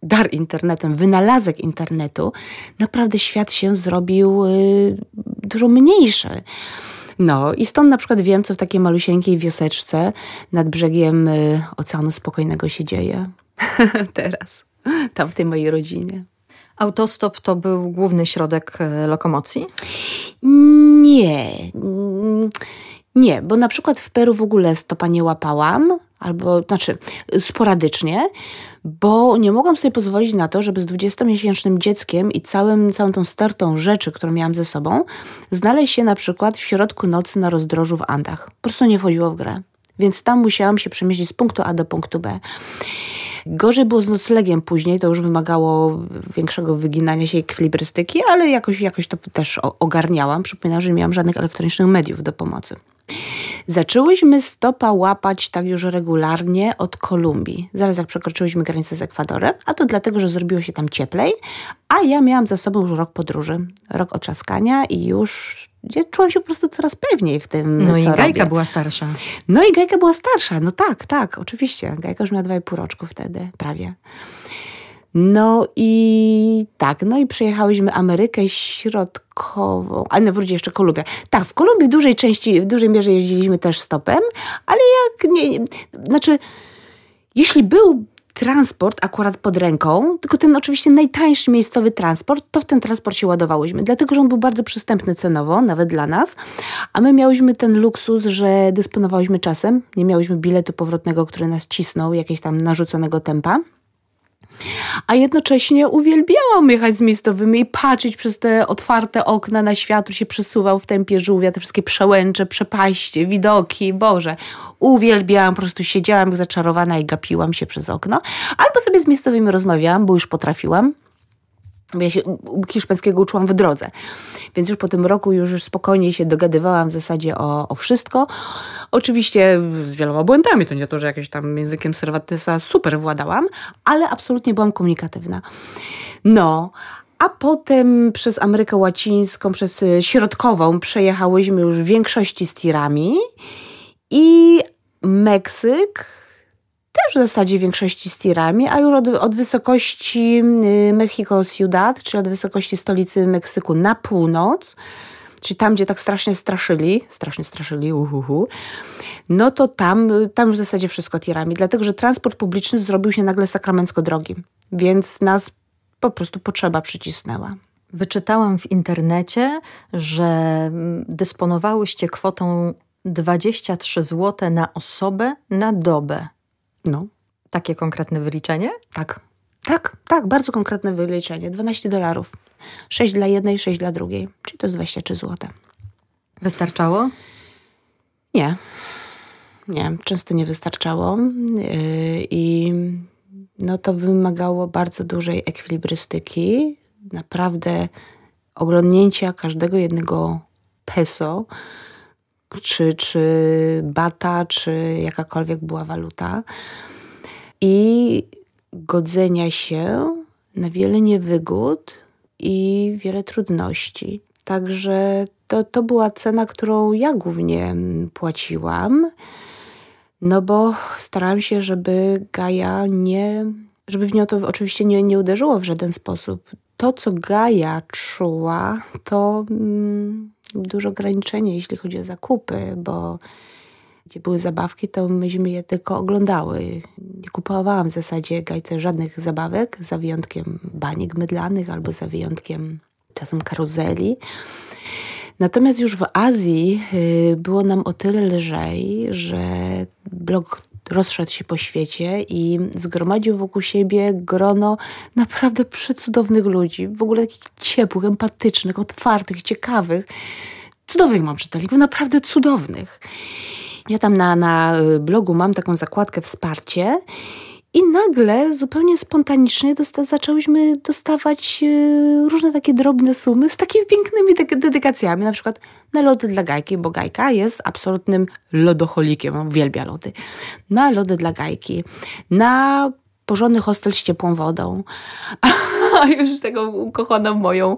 dar internetem, wynalazek internetu, naprawdę świat się zrobił y, dużo mniejszy. No i stąd na przykład wiem, co w takiej malusieńkiej wioseczce nad brzegiem y, Oceanu Spokojnego się dzieje. (laughs) Teraz, tam w tej mojej rodzinie. Autostop to był główny środek e, lokomocji? Nie. Nie, bo na przykład w Peru w ogóle stopa nie łapałam, albo znaczy sporadycznie, bo nie mogłam sobie pozwolić na to, żeby z 20-miesięcznym dzieckiem i całym, całą tą stertą rzeczy, którą miałam ze sobą, znaleźć się na przykład w środku nocy na rozdrożu w Andach. Po prostu nie wchodziło w grę. Więc tam musiałam się przemieścić z punktu A do punktu B. Gorzej było z noclegiem później, to już wymagało większego wyginania się ekwilibrystyki, ale jakoś, jakoś to też ogarniałam. Przypominam, że nie miałam żadnych elektronicznych mediów do pomocy. Zaczęłyśmy stopa łapać tak już regularnie od Kolumbii, zaraz jak przekroczyłyśmy granicę z Ekwadorem, a to dlatego, że zrobiło się tam cieplej, a ja miałam za sobą już rok podróży, rok oczaskania i już ja czułam się po prostu coraz pewniej w tym, No i Gajka robię. była starsza. No i Gajka była starsza, no tak, tak, oczywiście. Gajka już miała dwa i pół roczku wtedy, prawie. No i tak, no i przejechałyśmy Amerykę Środkową, a na wróci jeszcze Kolumbia. Tak, w Kolumbii w dużej części, w dużej mierze jeździliśmy też stopem, ale jak nie, nie znaczy, jeśli był transport akurat pod ręką, tylko ten oczywiście najtańszy miejscowy transport, to w ten transport się ładowałyśmy, dlatego że on był bardzo przystępny cenowo, nawet dla nas, a my miałyśmy ten luksus, że dysponowałyśmy czasem, nie miałyśmy biletu powrotnego, który nas cisnął, jakiegoś tam narzuconego tempa. A jednocześnie uwielbiałam jechać z miejscowymi i patrzeć przez te otwarte okna na świat, który się przesuwał w tempie żółwia, te wszystkie przełęcze, przepaście, widoki, Boże. Uwielbiałam, po prostu siedziałam jak zaczarowana i gapiłam się przez okno. Albo sobie z miejscowymi rozmawiałam, bo już potrafiłam ja się hiszpańskiego uczyłam w drodze. Więc już po tym roku już, spokojnie się dogadywałam w zasadzie o, o wszystko. Oczywiście z wieloma błędami, to nie to, że jakimś tam językiem Cervantesa super władałam, ale absolutnie byłam komunikatywna. No, a potem przez Amerykę Łacińską, przez Środkową przejechałyśmy już w większości z tirami i Meksyk też w zasadzie w większości z tirami, a już od, od wysokości y, Mexico Ciudad, czyli od wysokości stolicy Meksyku na północ, czyli tam, gdzie tak strasznie straszyli, strasznie straszyli, uhuhu, no to tam, tam już w zasadzie wszystko tirami, dlatego że transport publiczny zrobił się nagle sakramencko drogi, więc nas po prostu potrzeba przycisnęła. Wyczytałam w internecie, że mm, dysponowałyście kwotą 23 zł na osobę na dobę. No. Takie konkretne wyliczenie? Tak. Tak, tak, bardzo konkretne wyliczenie. 12 dolarów. 6 dla jednej, 6 dla drugiej. Czyli to jest 23 zł. Wystarczało? Nie. Nie, często nie wystarczało. Yy, I no to wymagało bardzo dużej ekwilibrystyki. Naprawdę oglądnięcia każdego jednego peso, czy, czy bata, czy jakakolwiek była waluta. I godzenia się na wiele niewygód i wiele trudności. Także to, to była cena, którą ja głównie płaciłam. No bo starałam się, żeby Gaja nie, żeby w nią to oczywiście nie, nie uderzyło w żaden sposób. To, co Gaja czuła, to mm, duże ograniczenie, jeśli chodzi o zakupy, bo gdzie były zabawki, to myśmy je tylko oglądały. Nie kupowałam w zasadzie Gajce żadnych zabawek, za wyjątkiem baniek mydlanych albo za wyjątkiem czasem karuzeli. Natomiast już w Azji y, było nam o tyle lżej, że blog rozszedł się po świecie i zgromadził wokół siebie grono naprawdę przecudownych ludzi, w ogóle takich ciepłych, empatycznych, otwartych, ciekawych. Cudownych mam czytelników, naprawdę cudownych. Ja tam na, na blogu mam taką zakładkę wsparcie i nagle, zupełnie spontanicznie dosta zaczęłyśmy dostawać yy, różne takie drobne sumy z takimi pięknymi dedykacjami, na przykład na lody dla Gajki, bo Gajka jest absolutnym lodoholikiem, uwielbia lody. Na lody dla Gajki, na porządny hostel z ciepłą wodą. (laughs) A już taką ukochaną moją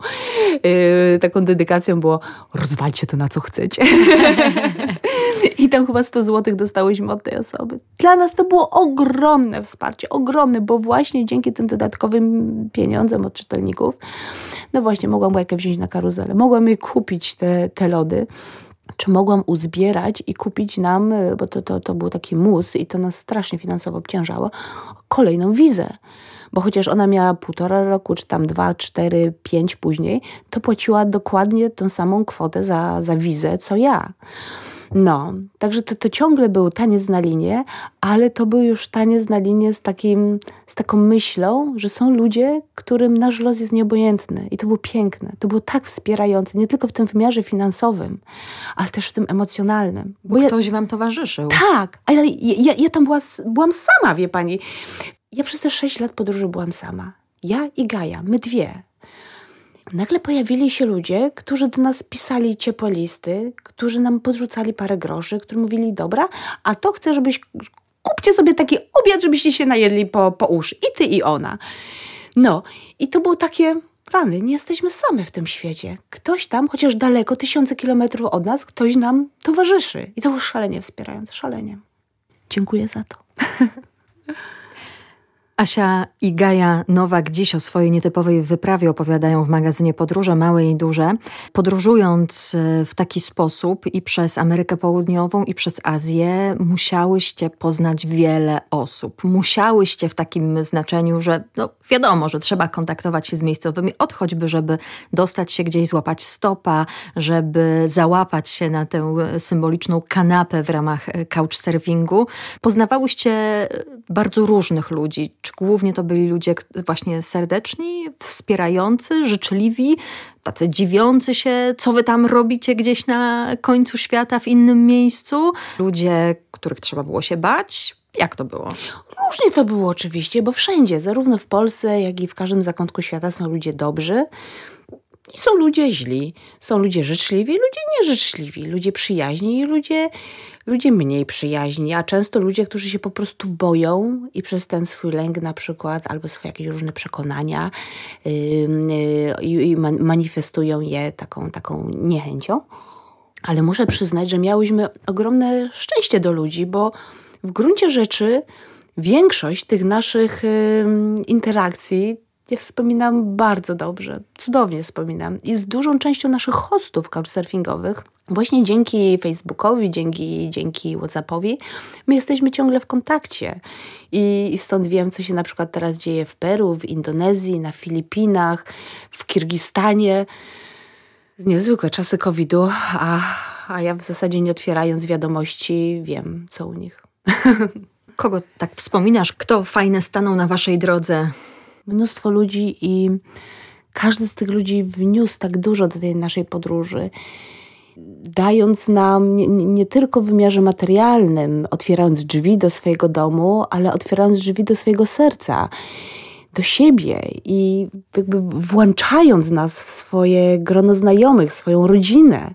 yy, taką dedykacją było rozwalcie to na co chcecie. (laughs) I tam chyba 100 zł dostałyśmy od tej osoby. Dla nas to było ogromne wsparcie, ogromne, bo właśnie dzięki tym dodatkowym pieniądzom od czytelników, no właśnie mogłam Bajkę wziąć na karuzelę, mogłam jej kupić te, te lody czy mogłam uzbierać i kupić nam, bo to, to, to był taki mus i to nas strasznie finansowo obciążało, kolejną wizę. Bo chociaż ona miała półtora roku, czy tam dwa, cztery, pięć później, to płaciła dokładnie tą samą kwotę za, za wizę, co ja. No, także to, to ciągle był taniec na linię, ale to był już taniec na linię z, takim, z taką myślą, że są ludzie, którym nasz los jest nieobojętny. I to było piękne. To było tak wspierające, nie tylko w tym wymiarze finansowym, ale też w tym emocjonalnym. Bo, Bo ktoś ja, wam towarzyszył. Tak, ale ja, ja tam była, byłam sama, wie pani. Ja przez te sześć lat podróży byłam sama. Ja i Gaja, my dwie. Nagle pojawili się ludzie, którzy do nas pisali ciepłe listy, którzy nam podrzucali parę groszy, którzy mówili, dobra, a to chcę, żebyś, kupcie sobie taki obiad, żebyście się najedli po, po uszy. I ty, i ona. No, i to było takie, rany, nie jesteśmy same w tym świecie. Ktoś tam, chociaż daleko, tysiące kilometrów od nas, ktoś nam towarzyszy. I to było szalenie wspierające, szalenie. Dziękuję za to. (laughs) Asia i Gaja Nowak dziś o swojej nietypowej wyprawie opowiadają w magazynie Podróże Małe i Duże. Podróżując e, w taki sposób i przez Amerykę Południową i przez Azję musiałyście poznać wiele osób. Musiałyście w takim znaczeniu, że no wiadomo, że trzeba kontaktować się z miejscowymi, od choćby, żeby dostać się gdzieś, złapać stopa, żeby załapać się na tę symboliczną kanapę w ramach e, couchsurfingu. Poznawałyście bardzo różnych ludzi, czy głównie to byli ludzie właśnie serdeczni, wspierający, życzliwi, tacy dziwiący się, co wy tam robicie gdzieś na końcu świata, w innym miejscu? Ludzie, których trzeba było się bać? Jak to było? Różnie to było oczywiście, bo wszędzie, zarówno w Polsce, jak i w każdym zakątku świata są ludzie dobrzy, i są ludzie źli, są ludzie życzliwi, ludzie nieżyczliwi, ludzie przyjaźni i ludzie, ludzie mniej przyjaźni, a często ludzie, którzy się po prostu boją i przez ten swój lęk na przykład albo swoje jakieś różne przekonania yy, yy, manifestują je taką, taką niechęcią. Ale muszę przyznać, że miałyśmy ogromne szczęście do ludzi, bo w gruncie rzeczy większość tych naszych y, interakcji ja wspominam bardzo dobrze, cudownie wspominam. I z dużą częścią naszych hostów couchsurfingowych, właśnie dzięki Facebookowi, dzięki, dzięki WhatsAppowi, my jesteśmy ciągle w kontakcie. I, I stąd wiem, co się na przykład teraz dzieje w Peru, w Indonezji, na Filipinach, w Kirgistanie. Niezwykłe czasy COVID-u, a, a ja w zasadzie nie otwierając wiadomości wiem, co u nich. (laughs) Kogo tak wspominasz? Kto fajne stanął na waszej drodze? mnóstwo ludzi i każdy z tych ludzi wniósł tak dużo do tej naszej podróży, dając nam nie, nie, tylko w wymiarze materialnym, otwierając drzwi do swojego domu, ale otwierając drzwi do swojego serca, do siebie i jakby włączając nas w swoje grono znajomych, swoją rodzinę.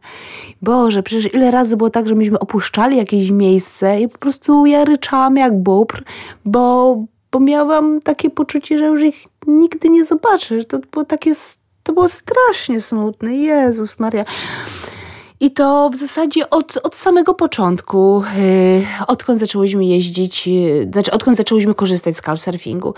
Boże, przecież ile razy było tak, że myśmy opuszczali jakieś miejsce i po prostu ja ryczałam jak bóbr, bo, bo miałam takie poczucie, że już ich nigdy nie zobaczę. To było takie, to było strasznie smutne. Jezus Maria. I to w zasadzie od, od samego początku, yy, odkąd zaczęłyśmy jeździć, yy, znaczy odkąd zaczęłyśmy korzystać z couchsurfingu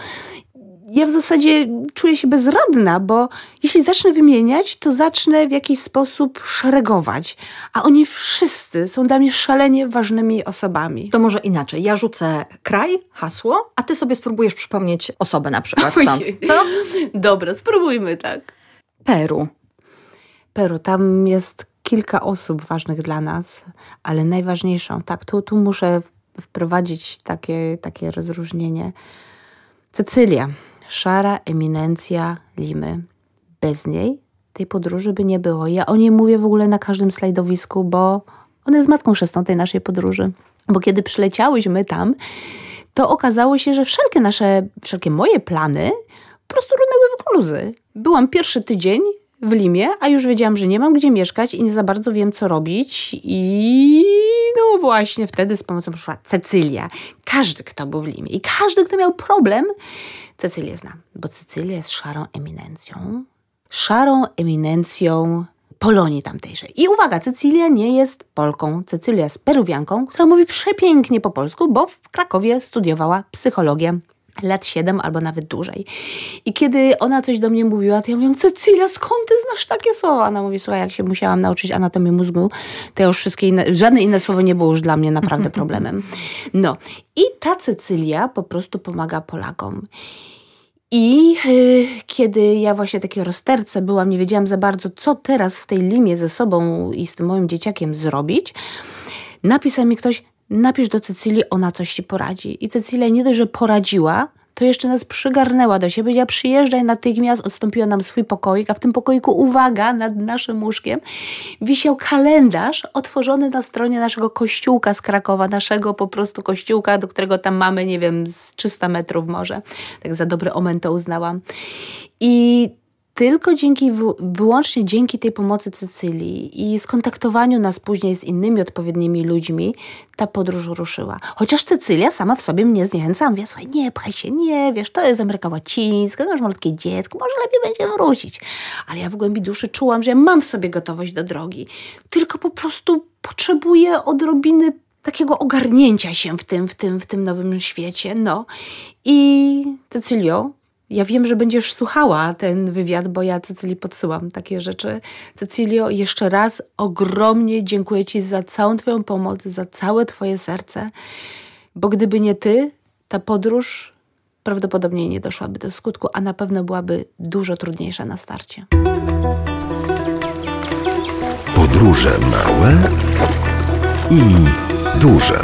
ja w zasadzie czuję się bezradna, bo jeśli zacznę wymieniać, to zacznę w jakiś sposób szeregować. A oni wszyscy są dla mnie szalenie ważnymi osobami. To może inaczej. Ja rzucę kraj, hasło, a ty sobie spróbujesz przypomnieć osobę na przykład stąd. Co? Dobra, spróbujmy tak. Peru. Peru, tam jest kilka osób ważnych dla nas, ale najważniejszą, tak, tu, tu muszę wprowadzić takie, takie rozróżnienie. Cecylia szara eminencja Limy. Bez niej tej podróży by nie było. Ja o niej mówię w ogóle na każdym slajdowisku, bo ona jest matką chrzestną tej naszej podróży. Bo kiedy przyleciałyśmy tam, to okazało się, że wszelkie nasze, wszelkie moje plany po prostu runęły w gruzy. Byłam pierwszy tydzień w Limie, a już wiedziałam, że nie mam gdzie mieszkać i nie za bardzo wiem, co robić. I no właśnie wtedy z pomocą przyszła Cecylia. Każdy, kto był w Limie i każdy, kto miał problem, Cecylię znam, bo Cecylia jest szarą eminencją. Szarą eminencją Polonii tamtejszej. I uwaga, Cecylia nie jest Polką. Cecylia jest Peruwianką, która mówi przepięknie po polsku, bo w Krakowie studiowała psychologię lat siedem albo nawet dłużej. I kiedy ona coś do mnie mówiła, to ja mówiłam, Cecylia, skąd ty znasz takie słowa? Ona mówi, słuchaj, jak się musiałam nauczyć anatomię mózgu, to już wszystkie inne, żadne inne słowo nie było już dla mnie naprawdę (laughs) problemem. No. I ta Cecylia po prostu pomaga Polakom. I yy, kiedy ja właśnie takie rozterce byłam, nie wiedziałam za bardzo, co teraz w tej limie ze sobą i z tym moim dzieciakiem zrobić, napisał mi ktoś, napisz do Cecylii, ona coś ci poradzi. I Cecylia nie dość, że poradziła, to jeszcze nas przygarnęła do siebie. Ja przyjeżdżaj natychmiast, odstąpiła nam swój pokoik, a w tym pokoiku, uwaga, nad naszym łóżkiem wisiał kalendarz otworzony na stronie naszego kościółka z Krakowa, naszego po prostu kościółka, do którego tam mamy, nie wiem, z 300 metrów może. Tak za dobry omen to uznałam. I tylko dzięki, wyłącznie dzięki tej pomocy Cycylii i skontaktowaniu nas później z innymi odpowiednimi ludźmi, ta podróż ruszyła. Chociaż Cecylia sama w sobie mnie zniechęcała. Mówię, słuchaj, nie pchaj się, nie, wiesz, to jest Ameryka Łacińska, masz malutkie dziecko, może lepiej będzie wrócić. Ale ja w głębi duszy czułam, że ja mam w sobie gotowość do drogi. Tylko po prostu potrzebuję odrobiny takiego ogarnięcia się w tym, w tym, w tym nowym świecie. No i Cecylio, ja wiem, że będziesz słuchała ten wywiad, bo ja Cecylii podsyłam takie rzeczy. Cecilio, jeszcze raz ogromnie dziękuję Ci za całą Twoją pomoc, za całe Twoje serce, bo gdyby nie Ty, ta podróż prawdopodobnie nie doszłaby do skutku, a na pewno byłaby dużo trudniejsza na starcie. Podróże małe i duże.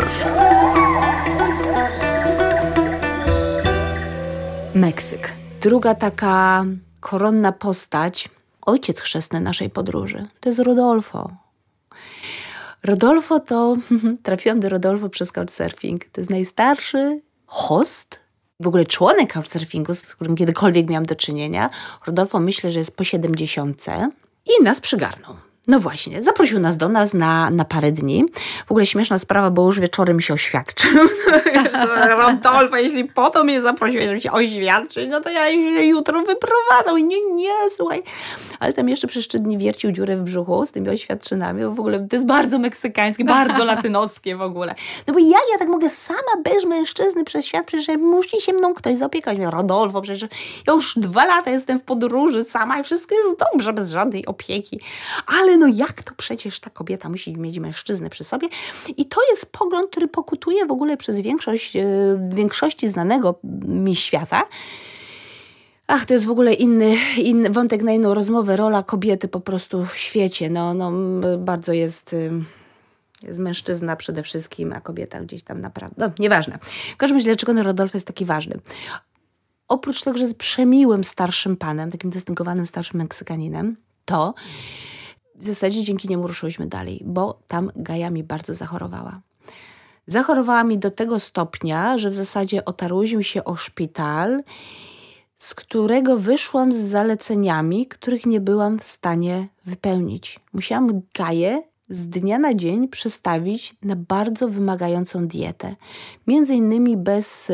Meksyk. Druga taka koronna postać, ojciec chrzestny naszej podróży, to jest Rodolfo. Rodolfo to, (laughs) trafiłam do Rodolfo przez Couchsurfing. To jest najstarszy host, w ogóle członek Couchsurfingu, z którym kiedykolwiek miałam do czynienia. Rodolfo myślę, że jest po 70 i nas przygarnął. No właśnie, zaprosił nas do nas na, na parę dni. W ogóle śmieszna sprawa, bo już wieczorem się oświadczył. (laughs) Rodolfo, jeśli po to mnie zaprosiłeś, żeby się oświadczyć, no to ja się jutro wyprowadzał. Nie, nie, słuchaj. Ale tam jeszcze przez trzy dni wiercił dziurę w brzuchu z tymi oświadczynami. Bo w ogóle to jest bardzo meksykańskie, bardzo latynoskie w ogóle. No bo jak ja tak mogę sama bez mężczyzny przez przecież musi się mną ktoś zaopiekować. Rodolfo, przecież ja już dwa lata jestem w podróży sama i wszystko jest dobrze, bez żadnej opieki. Ale no jak to przecież ta kobieta musi mieć mężczyznę przy sobie? I to jest pogląd, który pokutuje w ogóle przez większość, e, większości znanego mi świata. Ach, to jest w ogóle inny, inny wątek na inną rozmowę. Rola kobiety po prostu w świecie. No, no bardzo jest jest mężczyzna przede wszystkim, a kobieta gdzieś tam naprawdę. No, nieważne. W każdym razie, dlaczego Rodolfo jest taki ważny? Oprócz tego, że jest przemiłym starszym panem, takim dystyngowanym starszym Meksykaninem, to w zasadzie dzięki niemu ruszyłyśmy dalej, bo tam Gaja mi bardzo zachorowała. Zachorowała mi do tego stopnia, że w zasadzie otarłyśmy się o szpital, z którego wyszłam z zaleceniami, których nie byłam w stanie wypełnić. Musiałam Gaję z dnia na dzień przestawić na bardzo wymagającą dietę. Między innymi bez,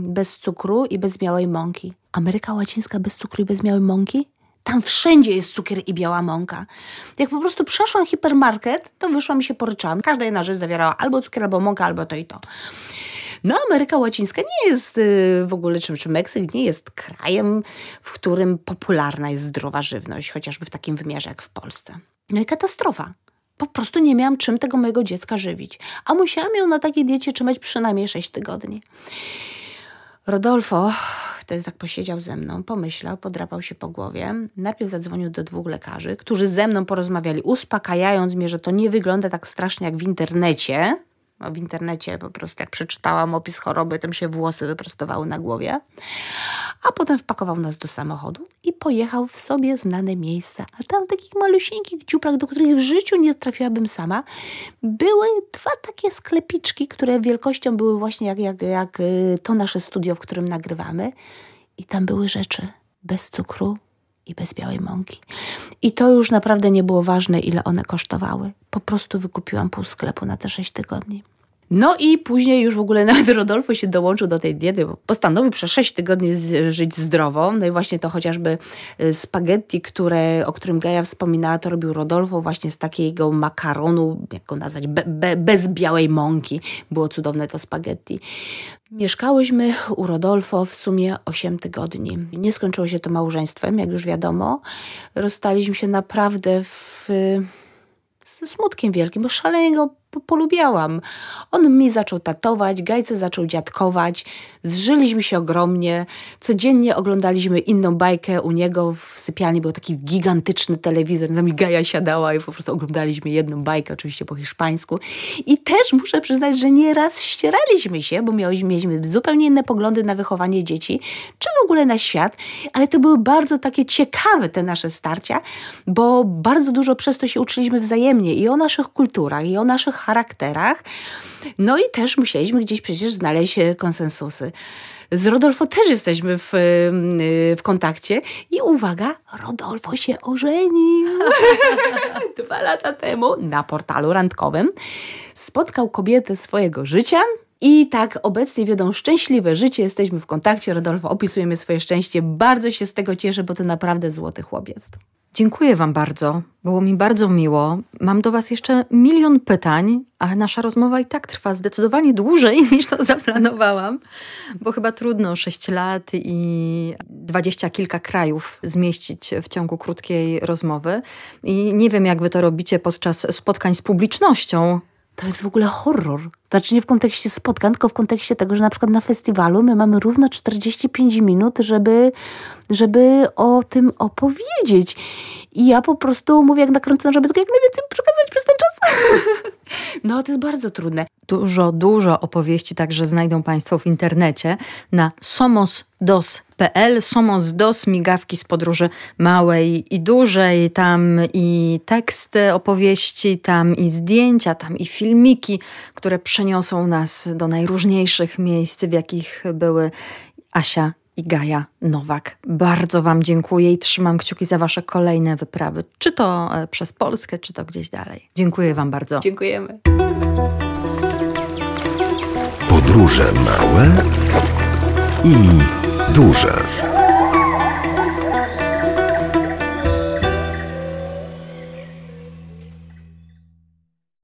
bez cukru i bez białej mąki. Ameryka Łacińska bez cukru i bez białej mąki? Tam wszędzie jest cukier i biała mąka. Jak po prostu przeszłam hipermarket, to wyszłam i się poryczałam. Każda jedna rzecz zawierała albo cukier, albo mąka, albo to i to. No, Ameryka Łacińska nie jest y, w ogóle, czy, czy Meksyk nie jest krajem, w którym popularna jest zdrowa żywność, chociażby w takim wymiarze jak w Polsce. No i katastrofa. Po prostu nie miałam czym tego mojego dziecka żywić, a musiałam ją na takiej diecie trzymać przynajmniej 6 tygodni. Rodolfo wtedy tak posiedział ze mną, pomyślał, podrapał się po głowie. Najpierw zadzwonił do dwóch lekarzy, którzy ze mną porozmawiali, uspokajając mnie, że to nie wygląda tak strasznie jak w internecie, w internecie po prostu jak przeczytałam opis choroby, to mi się włosy wyprostowały na głowie. A potem wpakował nas do samochodu i pojechał w sobie znane miejsca. A tam takich malusieńkich dziuprach, do których w życiu nie trafiłabym sama, były dwa takie sklepiczki, które wielkością były właśnie jak, jak, jak y, to nasze studio, w którym nagrywamy. I tam były rzeczy bez cukru, i bez białej mąki. I to już naprawdę nie było ważne, ile one kosztowały. Po prostu wykupiłam pół sklepu na te sześć tygodni. No i później już w ogóle (laughs) nawet Rodolfo się dołączył do tej diety, bo postanowił przez 6 tygodni żyć zdrowo. No i właśnie to chociażby y, spaghetti, które, o którym Gaja wspominała, to robił Rodolfo właśnie z takiego makaronu, jak go nazwać, be, be, bez białej mąki. Było cudowne to spaghetti. Mieszkałyśmy u Rodolfo w sumie 8 tygodni. Nie skończyło się to małżeństwem, jak już wiadomo. Rozstaliśmy się naprawdę w ze smutkiem wielkim, bo szalenie go polubiałam. On mi zaczął tatować, Gajce zaczął dziadkować, zżyliśmy się ogromnie. Codziennie oglądaliśmy inną bajkę u niego w sypialni, był taki gigantyczny telewizor, tam mi Gaja siadała i po prostu oglądaliśmy jedną bajkę, oczywiście po hiszpańsku. I też muszę przyznać, że nieraz ścieraliśmy się, bo mieliśmy, mieliśmy zupełnie inne poglądy na wychowanie dzieci, czy w ogóle na świat, ale to były bardzo takie ciekawe te nasze starcia, bo bardzo dużo przez to się uczyliśmy wzajemnie i o naszych kulturach, i o naszych charakterach. No i też musieliśmy gdzieś przecież znaleźć e, konsensusy. Z Rodolfo też jesteśmy w, e, w kontakcie i uwaga, Rodolfo się ożenił (laughs) dwa lata temu na portalu randkowym. Spotkał kobietę swojego życia, i tak obecnie wiodą szczęśliwe życie, jesteśmy w kontakcie. Rodolfo, opisujemy swoje szczęście. Bardzo się z tego cieszę, bo to naprawdę złoty chłopiec. Dziękuję Wam bardzo. Było mi bardzo miło. Mam do Was jeszcze milion pytań, ale nasza rozmowa i tak trwa zdecydowanie dłużej (laughs) niż to zaplanowałam, bo chyba trudno 6 lat i dwadzieścia kilka krajów zmieścić w ciągu krótkiej rozmowy. I nie wiem, jak Wy to robicie podczas spotkań z publicznością. To jest w ogóle horror. Znaczy nie w kontekście spotkań, tylko w kontekście tego, że na przykład na festiwalu my mamy równo 45 minut, żeby, żeby o tym opowiedzieć. I ja po prostu mówię jak nakręcona, żeby tylko jak najwięcej przekazać przez ten czas. (laughs) No, to jest bardzo trudne. Dużo, dużo opowieści także znajdą Państwo w internecie na somosdos.pl. Somos Dos, migawki z podróży małej i dużej. Tam i teksty opowieści, tam i zdjęcia, tam i filmiki, które przeniosą nas do najróżniejszych miejsc, w jakich były Asia i Gaja Nowak. Bardzo Wam dziękuję i trzymam kciuki za Wasze kolejne wyprawy, czy to e, przez Polskę, czy to gdzieś dalej. Dziękuję Wam bardzo. Dziękujemy. Podróże małe i duże.